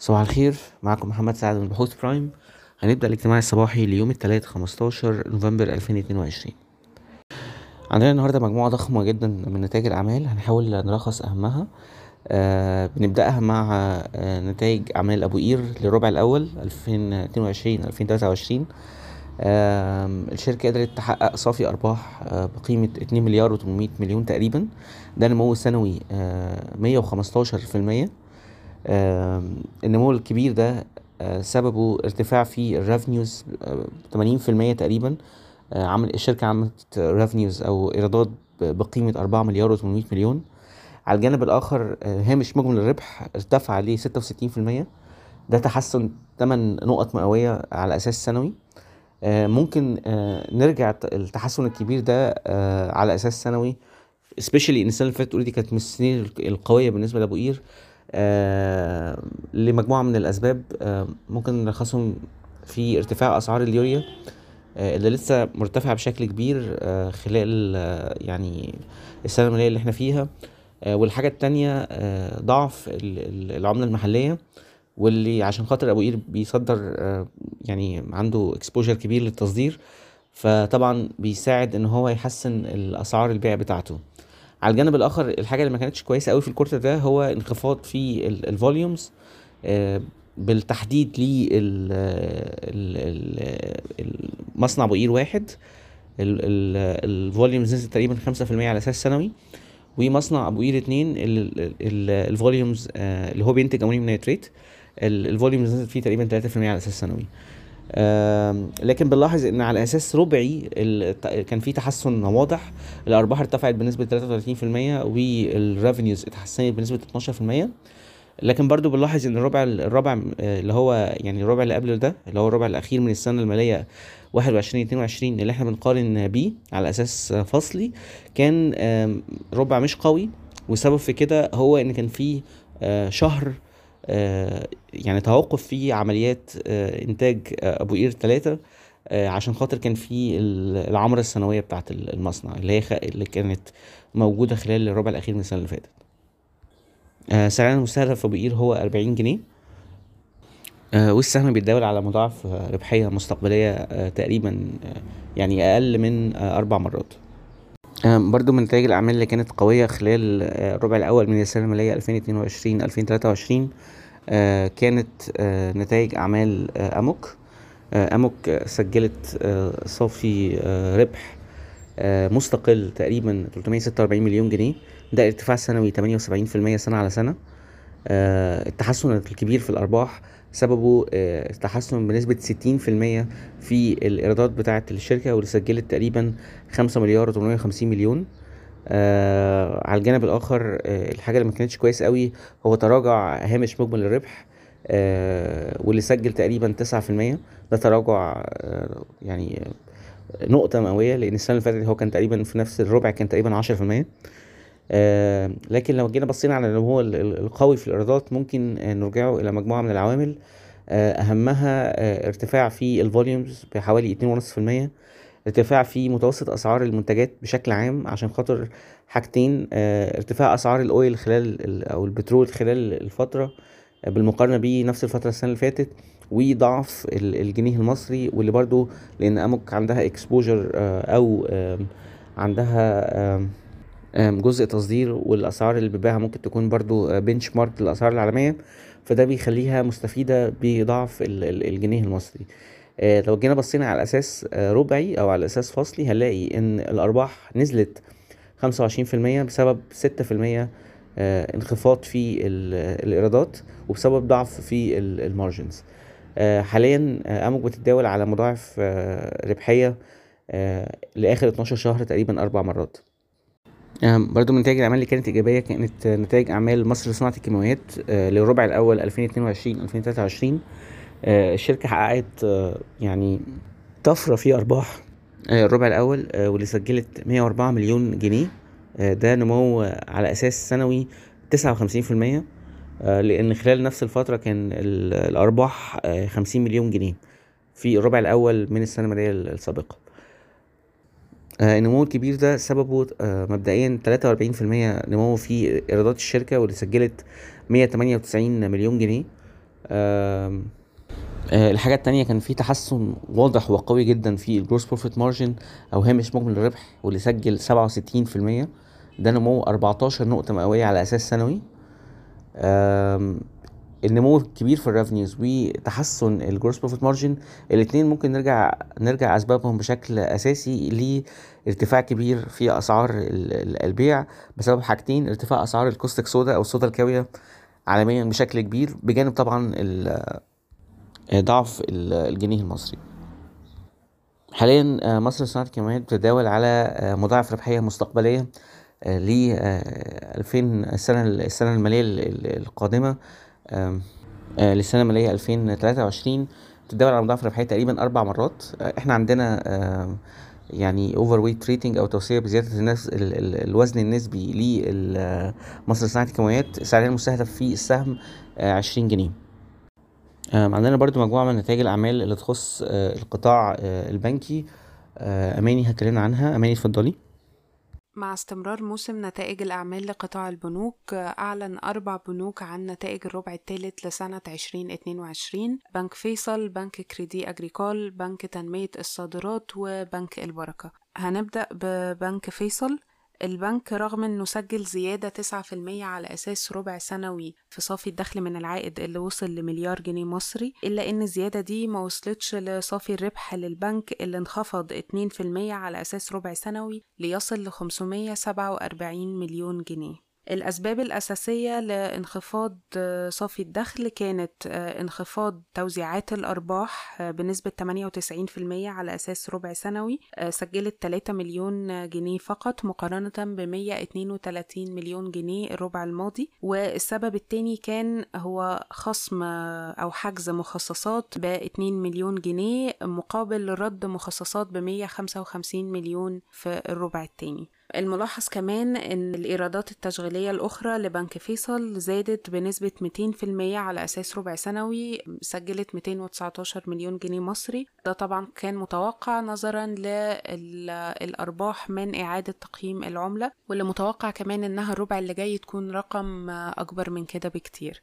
صباح الخير معكم محمد سعد من بحوث برايم. هنبدأ الاجتماع الصباحي ليوم الثلاث 15 نوفمبر 2022 عندنا النهاردة مجموعة ضخمة جدا من نتائج الأعمال هنحاول نلخص أهمها. آه بنبدأها مع آه نتائج أعمال أبو قير للربع الأول 2022 2023 آه الشركة قدرت تحقق صافي أرباح آه بقيمة 2 مليار و800 مليون تقريبا. ده نمو سنوي آه 115% آم، النمو الكبير ده آه، سببه ارتفاع في ال revenues تمانين في المية تقريبا آه، عمل الشركة عملت revenues أو إيرادات بقيمة أربعة مليار وتمنمية مليون. على الجانب الآخر آه، هامش مجمل الربح ارتفع ل ستة وستين في المية. ده تحسن تمن نقط مئوية على أساس سنوي. آه، ممكن آه، نرجع التحسن الكبير ده آه، على أساس سنوي. Especially ان السنة اللي فاتت already كانت من السنين الق- القوية بالنسبة لأبو قير. آه لمجموعة من الأسباب آه ممكن نلخصهم في ارتفاع أسعار اليوريا آه اللي لسه مرتفعة بشكل كبير خلال يعني السنة الماليه اللي إحنا فيها. والحاجة التانية ضعف ال- ال- العملة المحلية واللي عشان خاطر أبو قير بيصدر يعني عنده exposure كبير للتصدير فطبعا بيساعد إن هو يحسن الأسعار البيع بتاعته. على الجانب الآخر الحاجة اللي ما كانتش كويسة قوي في ال quarter ده هو انخفاض في ال volumes بالتحديد لمصنع ابو قير واحد. ال volumes نزلت تقريبا 5% على أساس سنوي ومصنع ابو قير اتنين ال volumes اللي هو بينتج ammonium nitrate ال volumes نزلت فيه تقريبا 3% على أساس سنوي. لكن بنلاحظ إن على أساس ربعي كان في تحسن واضح الأرباح ارتفعت بنسبة 33% والريفينيوز اتحسنت بنسبة 12% لكن برضو بنلاحظ إن الربع الرابع آه، اللي هو يعني الربع اللي قبل ده اللي هو الربع الأخير من السنة المالية 21 22 اللي إحنا بنقارن بيه على أساس فصلي كان ربع مش قوي. والسبب في كده هو إن كان في آه، شهر يعني توقف في عمليات آه، إنتاج آه، أبو قير ثلاثة عشان خاطر كان في ال- العمرة السنوية بتاعة ال- المصنع اللي هي اللي كانت موجودة خلال الربع الأخير من السنة اللي فاتت. آه، سعرنا المستهدف في أبو قير هو 40 جنيه. آه، والسهم بيتداول على مضاعف آه، ربحية مستقبلية آه، تقريبا آه، يعني أقل من آه، أربع مرات. برضو من نتائج الأعمال اللي كانت قوية خلال آه، الربع الأول من السنة المالية 2022 2023 آه، كانت آه، نتائج أعمال آه، أموك. آه، أموك آه، سجلت آه، صافي آه، ربح آه، مستقل تقريبا 346 مليون جنيه. ده ارتفاع سنوي 78% سنة على سنة. آه، التحسن الكبير في الأرباح سببه آه، تحسن بنسبة 60% في الإيرادات بتاعة الشركة واللي سجلت تقريبا 5 مليار و850 مليون. آه على الجانب الآخر آه الحاجة اللي ما كانتش كويس قوي هو تراجع هامش مجمل الربح آه واللي سجل تقريبا 9% ده تراجع آه يعني نقطة مئوية لأن السنة اللي فاتت هو كان تقريبا في نفس الربع كان تقريبا 10% آه لكن لو جينا بصينا على النمو ال- ال- القوي في الإيرادات ممكن آه، نرجعه إلى مجموعة من العوامل. آه أهمها آه ارتفاع في الفوليومز بحوالي 2.5% ارتفاع في متوسط أسعار المنتجات بشكل عام عشان خاطر حاجتين آه ارتفاع أسعار الأويل خلال ال- أو البترول خلال الفترة آه، بالمقارنة بنفس الفترة السنة اللي فاتت وضعف ال- الجنيه المصري واللي برضو لأن أموك عندها اكسبوجر أو آم، عندها جزء تصدير والأسعار اللي بتبيعها ممكن تكون برضو بنش مارك للأسعار العالمية فده بيخليها مستفيدة بضعف ال- ال- الجنيه المصري. آه، لو جينا بصينا على أساس آه، ربعي أو على أساس فصلي هنلاقي إن الأرباح نزلت 25% بسبب 6% آه، انخفاض في ال- الإيرادات وبسبب ضعف في المارجنز. حاليا آه، اموك بتتداول على مضاعف آه، ربحية آه، لآخر 12 شهر تقريبا أربع مرات. برضو من نتائج الأعمال اللي كانت إيجابية كانت آه، نتائج أعمال مصر لصناعة الكيماويات آه، للربع الأول 2022 2023 آه، الشركة حققت آه، يعني طفرة في أرباح. آه، الربع الأول آه، واللي سجلت 104 مليون جنيه. آه، ده نمو آه، على أساس سنوي 59% آه، لأن خلال نفس الفترة كان ال- الأرباح آه، 50 مليون جنيه في الربع الأول من السنة المالية السابقة. آه، النمو الكبير ده سببه آه، مبدئيا 43% نمو في إيرادات الشركة واللي سجلت 198 مليون جنيه. آه، الحاجة التانية كان في تحسن واضح وقوي جدا في ال gross profit margin أو هامش مجمل الربح واللي سجل سبعة وستين في المية. ده نمو أربعتاشر نقطة مئوية على أساس سنوي. النمو الكبير في ال revenues وتحسن ال gross profit margin الاتنين ممكن نرجع نرجع أسبابهم بشكل أساسي لارتفاع كبير في أسعار ال- ال- البيع بسبب حاجتين ارتفاع أسعار ال caustic soda أو الصودا الكاوية عالميا بشكل كبير بجانب طبعا ضعف ال- الجنيه المصري. حاليا آه، مصر لصناعة الكيماويات بتتداول على آه، مضاعف ربحية مستقبلية ل 2000 السنة السنة المالية ال- ال- القادمة آه، للسنة المالية 2023 بتتداول على مضاعف ربحية تقريبا أربع مرات. آه، إحنا عندنا يعني overweight rating أو توصية بزيادة الناس ال- ال- الوزن النسبي لمصر لصناعه الكيماويات سعرها المستهدف في السهم آه، 20 جنيه. عندنا برضو مجموعة من نتائج الأعمال اللي تخص آه، القطاع آه، البنكي. آه، أماني هتكلمنا عنها. أماني اتفضلي. مع استمرار موسم نتائج الأعمال لقطاع البنوك أعلن أربع بنوك عن نتائج الربع الثالث لسنة 2022 بنك فيصل بنك كريدي أجريكول بنك تنمية الصادرات وبنك البركة. هنبدأ ببنك فيصل. البنك رغم إنه سجل زيادة 9% على أساس ربع سنوي في صافي الدخل من العائد اللي وصل لمليار جنيه مصري إلا إن الزيادة دي ما وصلتش لصافي الربح للبنك اللي انخفض 2% على أساس ربع سنوي ليصل ل 547 مليون جنيه. الأسباب الأساسية لانخفاض آه، صافي الدخل كانت آه، انخفاض توزيعات الأرباح آه، بنسبة 98% على أساس ربع سنوي سجلت 3 مليون جنيه فقط مقارنة ب 132 مليون جنيه الربع الماضي. والسبب التاني كان هو خصم أو حجز مخصصات ب 2 مليون جنيه مقابل رد مخصصات ب 155 مليون في الربع التاني. الملاحظ كمان إن الإيرادات التشغيلية الأخرى لبنك فيصل زادت بنسبة 200% على أساس ربع سنوي سجلت 219 مليون جنيه مصري. ده طبعا كان متوقع نظرا للأرباح من إعادة تقييم العملة واللي متوقع كمان إنها الربع اللي جاي تكون رقم أكبر من كده بكتير.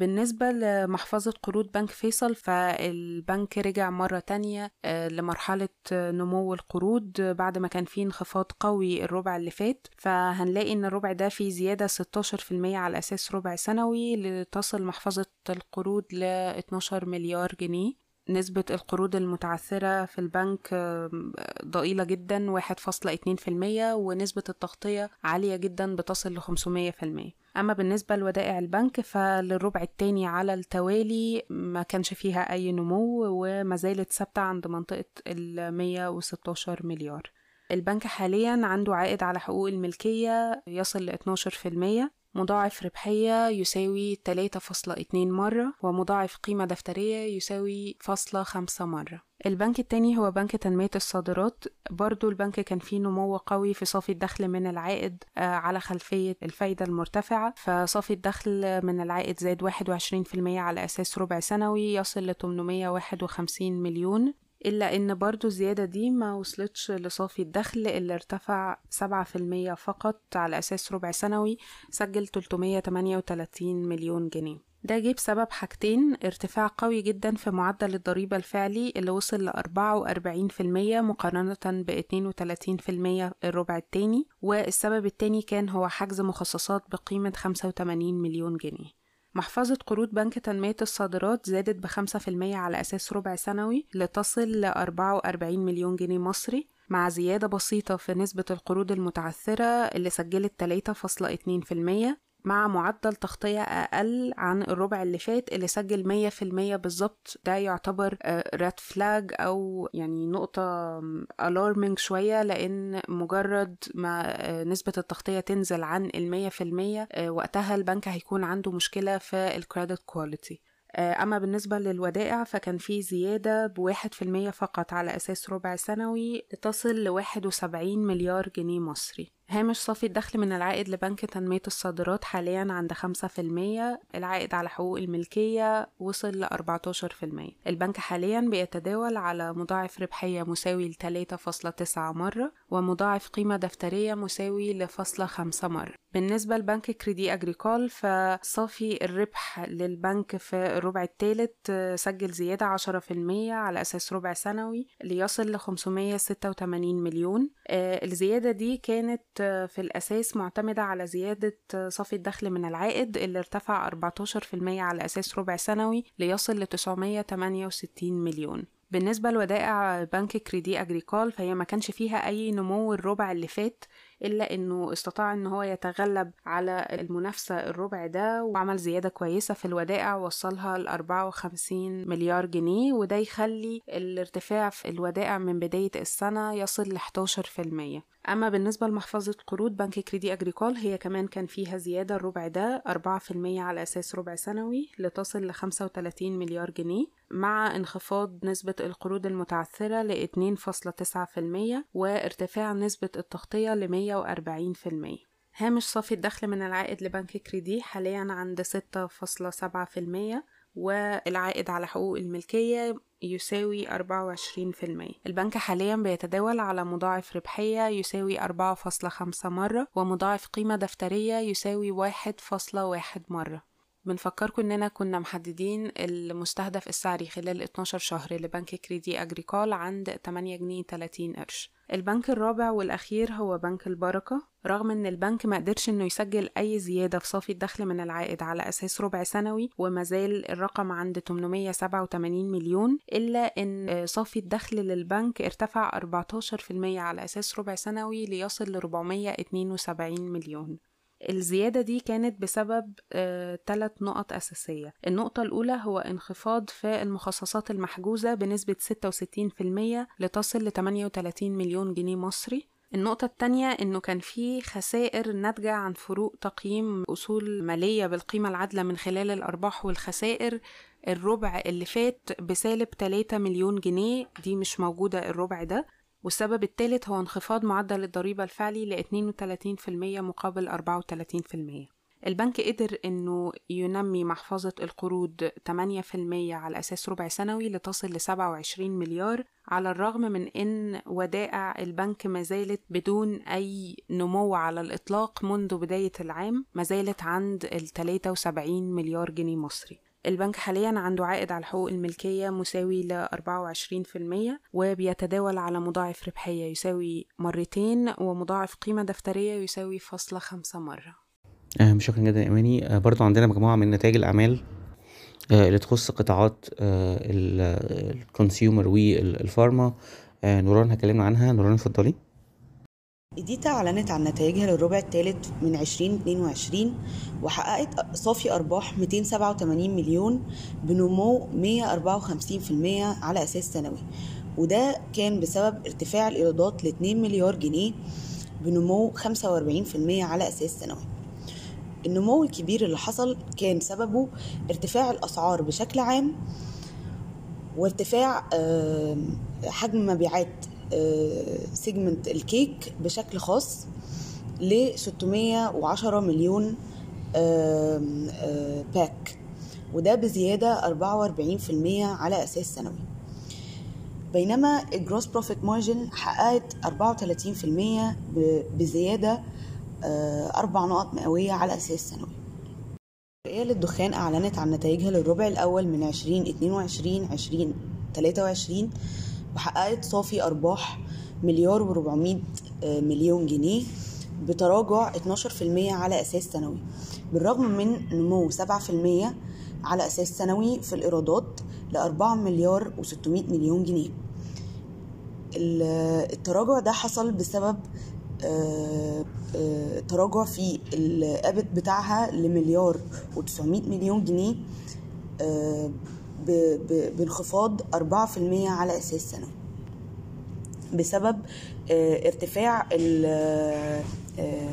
بالنسبة لمحفظة قروض بنك فيصل فالبنك رجع مرة تانية آه، لمرحلة آه، نمو القروض آه، بعد ما كان فيه انخفاض قوي الربع اللي فات. فهنلاقي إن الربع ده فيه زيادة 16% على أساس ربع سنوي لتصل محفظة القروض ل 12 مليار جنيه. نسبة القروض المتعثرة في البنك آم، ضئيلة جدا 1.2% ونسبة التغطية عالية جدا بتصل ل 500% أما بالنسبة لودائع البنك فللربع التاني على التوالي ما كانش فيها أي نمو وما زالت ثابتة عند منطقة ال 116 مليار. البنك حاليا عنده عائد على حقوق الملكية يصل ل 12% مضاعف ربحية يساوي 3.2 مرة ومضاعف قيمة دفترية يساوي فاصلة خمسة مرة. البنك التاني هو بنك تنمية الصادرات. برضو البنك كان فيه نمو قوي في صافي الدخل من العائد آه، على خلفية الفايدة المرتفعة. فصافي الدخل من العائد زاد 21% على أساس ربع سنوي يصل ل 851 مليون. إلا إن برضو الزيادة دي ما وصلتش لصافي الدخل اللي ارتفع 7% فقط على أساس ربع سنوي سجل 338 مليون جنيه. ده جه بسبب حاجتين ارتفاع قوي جدا في معدل الضريبة الفعلي اللي وصل ل 44% مقارنة باتنين وتلاتين في المية الربع التاني والسبب التاني كان هو حجز مخصصات بقيمة 85 مليون جنيه. محفظة قروض بنك تنمية الصادرات زادت بخمسة في المية على أساس ربع سنوي لتصل لأربعة وأربعين مليون جنيه مصري مع زيادة بسيطة في نسبة القروض المتعثرة اللي سجلت 3.2% مع معدل تغطية أقل عن الربع اللي فات اللي سجل مية في المية بالظبط. ده يعتبر red flag أو يعني نقطة alarming شوية لأن مجرد ما آه، نسبة التغطية تنزل عن المية في المية آه، وقتها البنك هيكون عنده مشكلة في ال credit quality أما بالنسبة للودائع فكان في زيادة بواحد في المية فقط على أساس ربع سنوي لتصل لواحد وسبعين مليار جنيه مصري. هامش صافي الدخل من العائد لبنك تنمية الصادرات حاليا عند 5% العائد على حقوق الملكية وصل ل 14% البنك حاليا بيتداول على مضاعف ربحية مساوي ل 3.9 مرة ومضاعف قيمة دفترية مساوي لفاصلة خمسة مرة. بالنسبة لبنك كريدي أجريكول فصافي الربح للبنك في الربع الثالث سجل زيادة عشرة في المية على أساس ربع سنوي ليصل ل 586 مليون. الزيادة دي كانت في الأساس معتمدة على زيادة صافي الدخل من العائد اللي ارتفع 14% على أساس ربع سنوي ليصل ل 968 مليون. بالنسبة لودائع بنك كريدي أجريكول فهي ما كانش فيها أي نمو الربع اللي فات إلا إنه استطاع إن هو يتغلب على المنافسة الربع ده وعمل زيادة كويسة في الودائع وصلها ل 54 مليار جنيه وده يخلي الارتفاع في الودائع من بداية السنة يصل ل 11% أما بالنسبة لمحفظة قروض بنك كريدي أجريكول هي كمان كان فيها زيادة الربع ده 4% على أساس ربع سنوي لتصل ل 35 مليار جنيه. مع انخفاض نسبة القروض المتعثرة ل 2.9% وارتفاع نسبة التغطية ل 140% هامش صافي الدخل من العائد لبنك كريدي حاليا عند 6.7% والعائد على حقوق الملكية يساوي 24% البنك حاليا بيتداول على مضاعف ربحية يساوي 4.5 مرة ومضاعف قيمة دفترية يساوي 1.1 مرة. بنفكركم إننا كنا محددين المستهدف السعري خلال 12 شهر لبنك كريدي أجريكول عند 8 جنيه 30 قرش. البنك الرابع والأخير هو بنك البركة. رغم إن البنك ما قدرش إنه يسجل أي زيادة في صافي الدخل من العائد على أساس ربع سنوي وما زال الرقم عند 887 مليون إلا إن صافي الدخل للبنك ارتفع 14% على أساس ربع سنوي ليصل ل 472 مليون. الزيادة دي كانت بسبب ثلاث آه نقط أساسية. النقطة الأولى هو انخفاض في المخصصات المحجوزة بنسبة 66% لتصل ل 38 مليون جنيه مصري. النقطة التانية إنه كان في خسائر ناتجة عن فروق تقييم أصول مالية بالقيمة العادلة من خلال الأرباح والخسائر. الربع اللي فات بسالب 3 مليون جنيه دي مش موجودة الربع ده. والسبب الثالث هو انخفاض معدل الضريبة الفعلي ل 32% مقابل 34% البنك قدر إنه ينمي محفظة القروض 8% على أساس ربع سنوي لتصل ل 27 مليار على الرغم من إن ودائع البنك ما زالت بدون أي نمو على الإطلاق منذ بداية العام ما زالت عند ال 73 مليار جنيه مصري. البنك حاليا عنده عائد على حقوق الملكية مساوي ل 24% وبيتداول على مضاعف ربحية يساوي مرتين ومضاعف قيمة دفترية يساوي فاصلة خمسة مرة. آه شكرا جدا يا أماني. آه برضو عندنا مجموعة من نتائج الأعمال آه اللي تخص قطاعات الكونسيومر والفارما. نوران هكلمنا عنها. نوران اتفضلي. إيديتا أعلنت عن نتائجها للربع الثالث من 2022 وحققت صافي أرباح 287 مليون بنمو 154% على أساس سنوي. وده كان بسبب ارتفاع الإيرادات ل 2 مليار جنيه بنمو 45% على أساس سنوي. النمو الكبير اللي حصل كان سببه ارتفاع الأسعار بشكل عام وارتفاع حجم مبيعات segment الكيك بشكل خاص ل 610 مليون باك وده بزيادة 44% على أساس سنوي. بينما الجروس بروفيت مارجن حققت 34% بزيادة أربع نقط مئوية على أساس سنوي. الرئية للدخان أعلنت عن نتائجها للربع الأول من 2022 2023 وحققت صافي أرباح مليار و400 مليون جنيه بتراجع 12% على أساس سنوي. بالرغم من نمو 7% على أساس سنوي في الإيرادات ل 4 مليار و600 مليون جنيه. التراجع ده حصل بسبب تراجع في الابت بتاعها لمليار و900 مليون جنيه بانخفاض 4% على أساس سنوي بسبب ارتفاع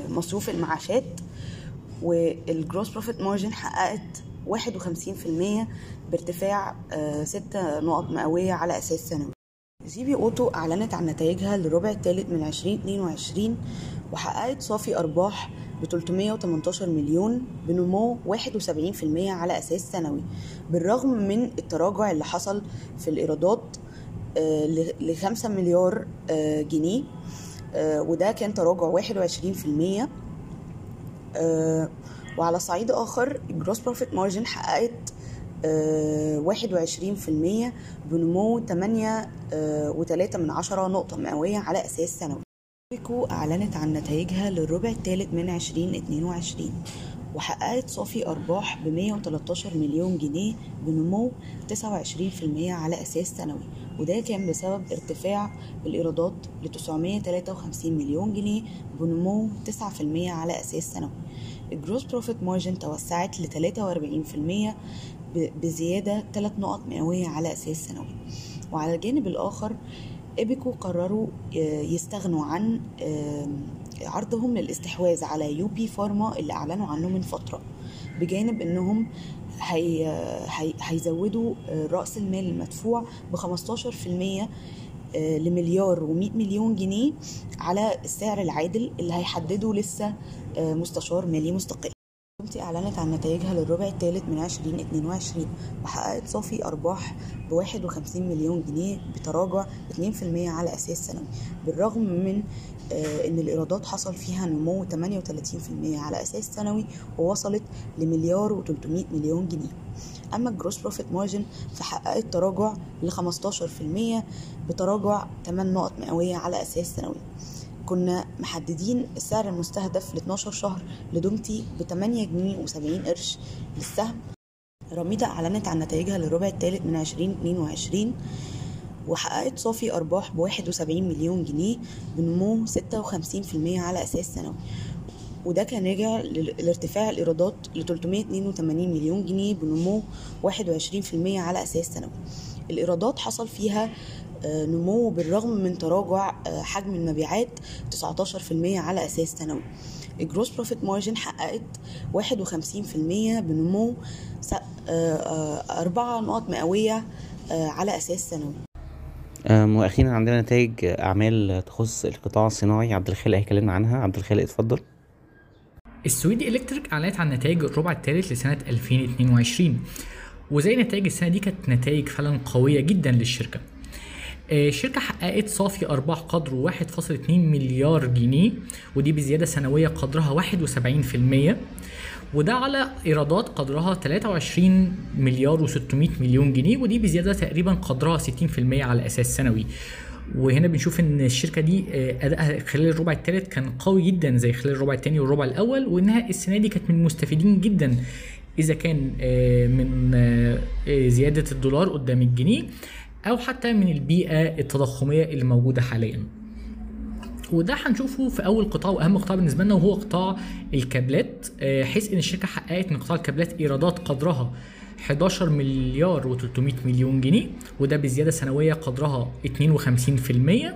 مصروف المعاشات وال gross profit margin حققت 51% بارتفاع 6 نقط مئوية على أساس سنوي جي بي أوتو أعلنت عن نتائجها للربع الثالث من 2022 وحققت صافي أرباح ب 318 مليون بنمو 71% على أساس سنوي بالرغم من التراجع اللي حصل في الإيرادات ل 5 مليار آه، جنيه آه، وده كان تراجع 21% آه، وعلى صعيد آخر الجروس بروفيت مارجن حققت واحد وعشرين في المية بنمو تمانية وتلاتة من عشرة نقطة مئوية على أساس سنوي. بيكو أعلنت عن نتائجها للربع الثالث من عشرين اتنين وعشرين وحققت صافي أرباح ب 113 مليون جنيه بنمو 29% على أساس سنوي وده كان بسبب ارتفاع الإيرادات ل 953 مليون جنيه بنمو 9% على أساس سنوي. ال gross profit margin توسعت ل 43% بزيادة 3 نقط مئوية على أساس سنوي. وعلى الجانب الآخر إبيكو قرروا يستغنوا عن عرضهم للاستحواذ على يو بي فارما اللي أعلنوا عنه من فترة بجانب إنهم هي هي هيزودوا رأس المال المدفوع ب 15% لمليار و100 مليون جنيه على السعر العادل اللي هيحدده لسه مستشار مالي مستقل. كومتي أعلنت عن نتائجها للربع الثالث من 2022 وحققت صافي أرباح ب 51 مليون جنيه بتراجع 2% على أساس سنوي بالرغم من إن الإيرادات حصل فيها نمو 38% على أساس سنوي ووصلت لمليار و300 مليون جنيه. أما ال gross profit margin فحققت تراجع ل 15% بتراجع 8 نقط مئوية على أساس سنوي. كنا محددين السعر المستهدف ل 12 شهر لدومتي ب 8 جنيه و70 قرش للسهم. راميدا أعلنت عن نتائجها للربع الثالث من 2022 وحققت صافي أرباح ب 71 مليون جنيه بنمو 56% على أساس سنوي. وده كان راجع لارتفاع الإيرادات ل 382 مليون جنيه بنمو 21% على أساس سنوي. الإيرادات حصل فيها نمو بالرغم من تراجع حجم المبيعات 19% على أساس سنوي الجروس بروفيت مارجن حققت 51% بنمو 4 نقط مئوية على أساس سنوي وأخيرا عندنا نتائج أعمال تخص القطاع الصناعي. عبد الخالق هيكلمنا عنها. عبد الخالق اتفضل. السويدي إلكتريك أعلنت عن نتائج الربع الثالث لسنة 2022 وزي نتائج السنة دي كانت نتائج فعلا قوية جدا للشركة. الشركة حققت صافي أرباح قدره 1.2 مليار جنيه ودي بزيادة سنوية قدرها 71% وده على إيرادات قدرها 23 مليار و600 مليون جنيه ودي بزيادة تقريبا قدرها 60% على أساس سنوي. وهنا بنشوف إن الشركة دي أدائها خلال الربع الثالث كان قوي جدا زي خلال الربع الثاني والربع الأول وإنها السنة دي كانت من المستفيدين جدا إذا كان من زيادة الدولار قدام الجنيه. أو حتى من البيئة التضخمية اللي موجودة حاليا. وده هنشوفه في أول قطاع وأهم قطاع بالنسبة لنا وهو قطاع الكابلات. حيث إن الشركة حققت من قطاع الكابلات إيرادات قدرها 11 مليار و300 مليون جنيه وده بزيادة سنوية قدرها 52%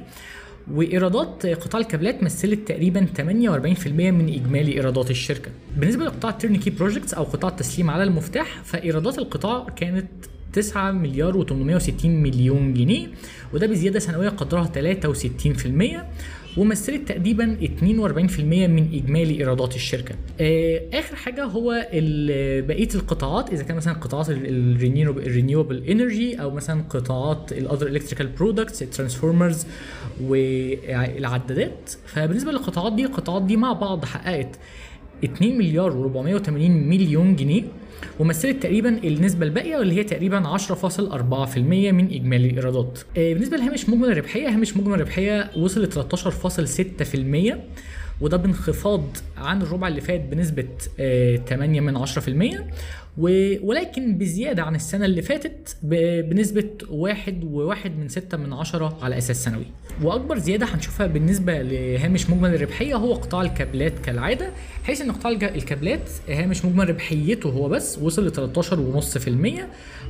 وإيرادات قطاع الكابلات مثلت تقريبا 48% من إجمالي إيرادات الشركة. بالنسبة لقطاع ال turnkey projects أو قطاع التسليم على المفتاح فإيرادات القطاع كانت 9 مليار و860 مليون جنيه وده بزيادة سنوية قدرها 63% ومثلت تقريبا 42% من إجمالي إيرادات الشركة. آخر حاجة هو بقية القطاعات إذا كان مثلا قطاعات ال renewable energy أو مثلا قطاعات ال other electrical products ال transformers والعدادات فبالنسبة للقطاعات دي القطاعات دي مع بعض حققت 2 مليار و480 مليون جنيه ومثلت تقريبا النسبة الباقية واللي هي تقريبا 10.4% من إجمالي الإيرادات. بالنسبة لهامش مجمل الربحية هامش مجمل الربحية وصل ل 13.6% وده بانخفاض عن الربع اللي فات بنسبة 8 من 10% ولكن بزيادة عن السنة اللي فاتت بنسبة واحد وواحد من ستة من عشرة على أساس سنوي. وأكبر زيادة هنشوفها بالنسبة لهامش مجمل الربحية هو قطاع الكابلات كالعادة حيث أن قطاع الكابلات هامش مجمل ربحيته هو بس وصل ل 13.5%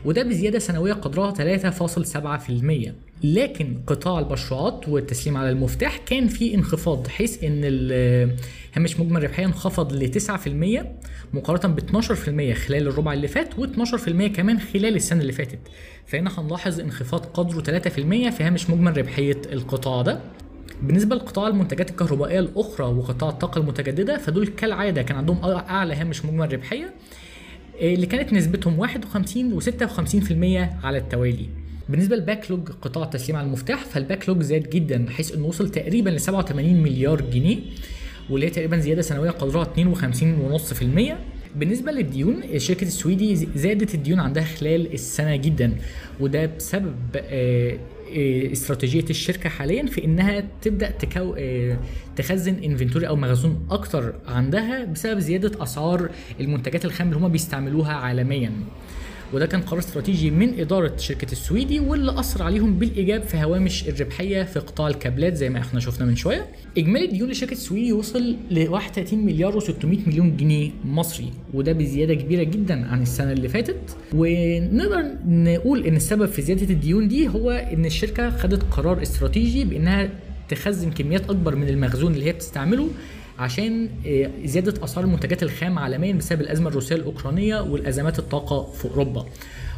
وده بزيادة سنوية قدرها 3.7% لكن قطاع المشروعات والتسليم على المفتاح كان في انخفاض حيث إن هامش مجمل الربحية انخفض ل 9% مقارنة ب 12% خلال الربع اللي فات و12% كمان خلال السنة اللي فاتت. فهنا هنلاحظ انخفاض قدره 3% في هامش مجمل ربحية القطاع ده. بالنسبة لقطاع المنتجات الكهربائية الأخرى وقطاع الطاقة المتجددة فدول كالعادة كان عندهم أعلى هامش مجمل ربحية اللي كانت نسبتهم 51 و56% على التوالي. بالنسبة لل backlog قطاع التسليم على المفتاح فال backlog زاد جدا بحيث إنه وصل تقريبا ل 87 مليار جنيه. واللي هي تقريبا زيادة سنوية قدرها 52.5% بالنسبة للديون الشركة السويدي زادت الديون عندها خلال السنة جدا وده بسبب آه استراتيجية الشركة حاليا في إنها تبدأ تكو تخزن inventory أو مخزون أكتر عندها بسبب زيادة أسعار المنتجات الخام اللي هم بيستعملوها عالميا. وده كان قرار استراتيجي من إدارة شركة السويدي واللي أثر عليهم بالإيجاب في هوامش الربحية في قطاع الكابلات زي ما إحنا شفنا من شوية. إجمالي الديون لشركة السويدي وصل ل 31 مليار و600 مليون جنيه مصري وده بزيادة كبيرة جدا عن السنة اللي فاتت. ونقدر نقول إن السبب في زيادة الديون دي هو إن الشركة خدت قرار استراتيجي بإنها تخزن كميات أكبر من المخزون اللي هي بتستعمله. عشان زيادة اسعار المنتجات الخام عالميا بسبب الأزمة الروسية الأوكرانية والأزمات الطاقة في أوروبا.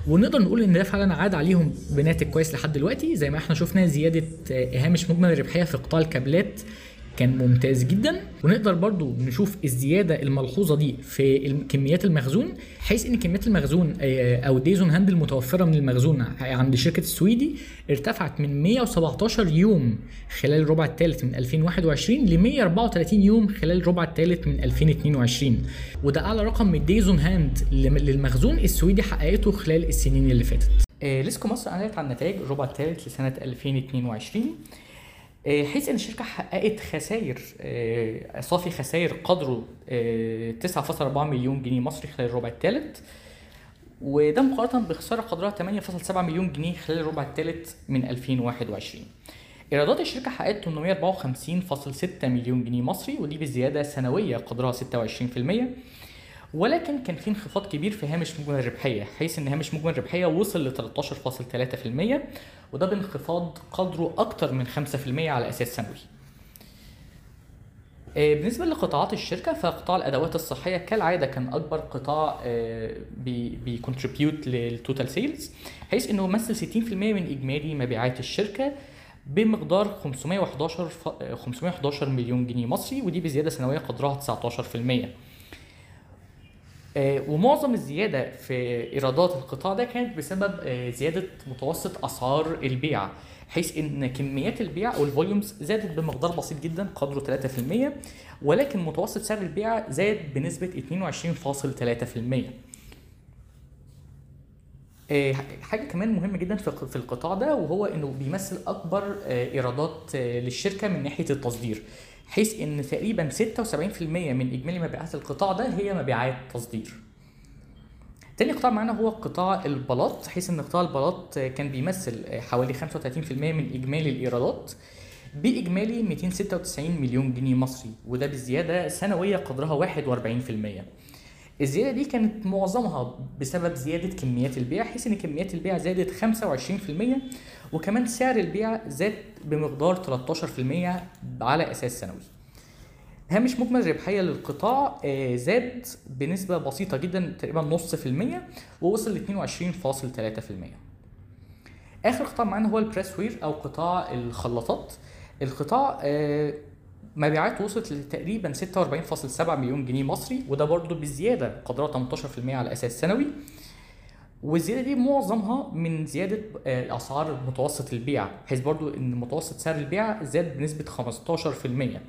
ونقدر نقول إن ده فعلا عاد عليهم بناتج كويس لحد دلوقتي. زي ما إحنا شفنا زيادة هامش مجمل الربحية في قطاع الكابلات كان ممتاز جدا. ونقدر برضو نشوف الزيادة الملحوظة دي في كميات المخزون حيث إن كميات المخزون أو days on hand المتوفره من المخزون عند شركه السويدي ارتفعت من 117 يوم خلال الربع الثالث من 2021 ل 134 يوم خلال الربع الثالث من 2022 وده أعلى رقم من days on hand للمخزون السويدي حققته خلال السنين اللي فاتت. ليسيكو مصر أعلنت عن نتائج الربع الثالث لسنة 2022 حيث إن الشركة حققت خسائر صافي خسائر قدره 9.4 مليون جنيه مصري خلال الربع الثالث وده مقارنة بخسارة قدرها 8.7 مليون جنيه خلال الربع الثالث من 2021 إيرادات الشركة حققت 854.6 مليون جنيه مصري ودي بزيادة سنوية قدرها 26% ولكن كان في انخفاض كبير في هامش مجمل الربحية حيث إن هامش مجمل الربحية وصل ل 13.3% وده بانخفاض قدره أكتر من 5% على أساس سنوي بالنسبة لقطاعات الشركة فقطاع الأدوات الصحية كالعادة كان أكبر قطاع بي contribute لل total sales حيث إنه يمثل 60% من إجمالي مبيعات الشركة بمقدار 511 511 مليون جنيه مصري ودي بزيادة سنوية قدرها 19%. ومعظم الزيادة في إيرادات القطاع ده كانت بسبب زيادة متوسط أسعار البيع حيث إن كميات البيع أو ال volumes زادت بمقدار بسيط جدا قدره 3% ولكن متوسط سعر البيع زاد بنسبة 22.3% حاجة كمان مهمة جدا في القطاع ده وهو إنه بيمثل أكبر إيرادات للشركة من ناحية التصدير. حيث إن تقريبا 76% من إجمالي مبيعات القطاع ده هي مبيعات تصدير. تاني قطاع معانا هو قطاع البلاط حيث إن قطاع البلاط كان بيمثل حوالي 35% من إجمالي الإيرادات بإجمالي 296 مليون جنيه مصري وده بزيادة سنوية قدرها 41% الزيادة دي كانت معظمها بسبب زيادة كميات البيع حيث إن كميات البيع زادت 25% وكمان سعر البيع زاد بمقدار 13% على أساس سنوي. هامش مجمل الربحيه للقطاع زاد بنسبة بسيطة جدا تقريبا نص في المية ووصل ل 22.3% آخر قطاع معانا هو البريس وير أو قطاع الخلاطات. القطاع مبيعات وصلت لتقريبا 46.7 مليون جنيه مصري وده برضه بزيادة قدرها 18% على أساس سنوي. والزياده دي معظمها من زيادة أسعار متوسط البيع. بحيث برضو إن متوسط سعر البيع زاد بنسبة 15%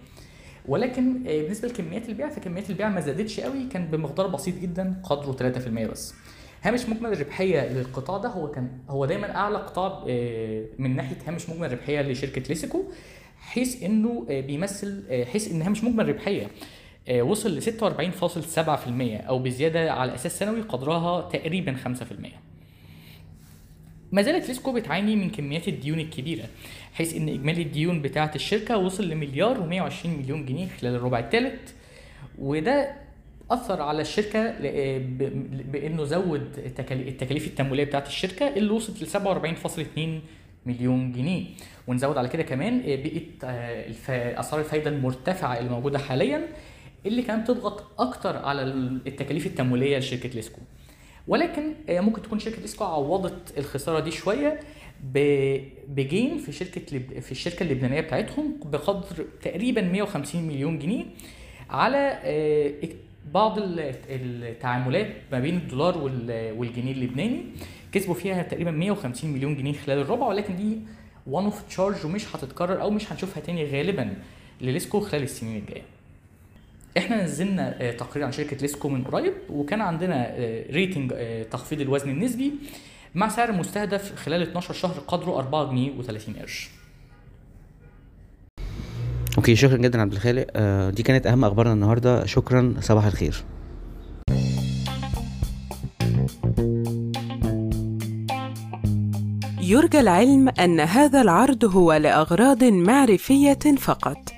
ولكن بالنسبة لكميات البيع فكميات البيع ما زادتش قوي كان بمقدار بسيط جدا قدره 3% بس. هامش مجمل الربحيه للقطاع ده هو كان هو دايما أعلى قطاع من ناحية هامش مجمل الربحيه لشركة ليسيكو حيث إنه بيمثل حيث إن هامش مجمل الربحيه وصل ل 46.7% أو بزيادة على أساس سنوي قدرها تقريبا 5%. ما زالت ليسيكو بتعاني من كميات الديون الكبيرة حيث إن إجمالي الديون بتاعة الشركة وصل لمليار و120 مليون جنيه خلال الربع الثالث وده أثر على الشركة بإنه زود التكاليف التمويلية بتاعة الشركة اللي وصلت ل 47.2 مليون جنيه ونزود على كده كمان بقت اسعار الفايدة المرتفعة اللي موجودة حاليا اللي كانت بتضغط أكتر على التكاليف التمويلية لشركة ليسكو ولكن ممكن تكون شركة ليسكو عوضت الخسارة دي شوية بجين في شركة. في الشركة اللبنانية بتاعتهم بقدر تقريبا 150 مليون جنيه على آه، بعض ال- التعاملات ما بين الدولار وال- والجنيه اللبناني كسبوا فيها تقريبا 150 مليون جنيه خلال الربع ولكن دي one-off charge ومش هتتكرر أو مش هنشوفها تاني غالبا لليسيكو خلال السنين الجاية إحنا نزلنا آه، تقرير عن شركة ليسيكو من قريب وكان عندنا آه، rating آه، تخفيض الوزن النسبي مع سعر مستهدف خلال 12 شهر قدره 4 جنيه و30 قرش. okay شكرا جدا عبد الخالق. آه دي كانت أهم أخبارنا النهارده. شكرا صباح الخير. يرجى العلم أن هذا العرض هو لأغراض معرفية فقط.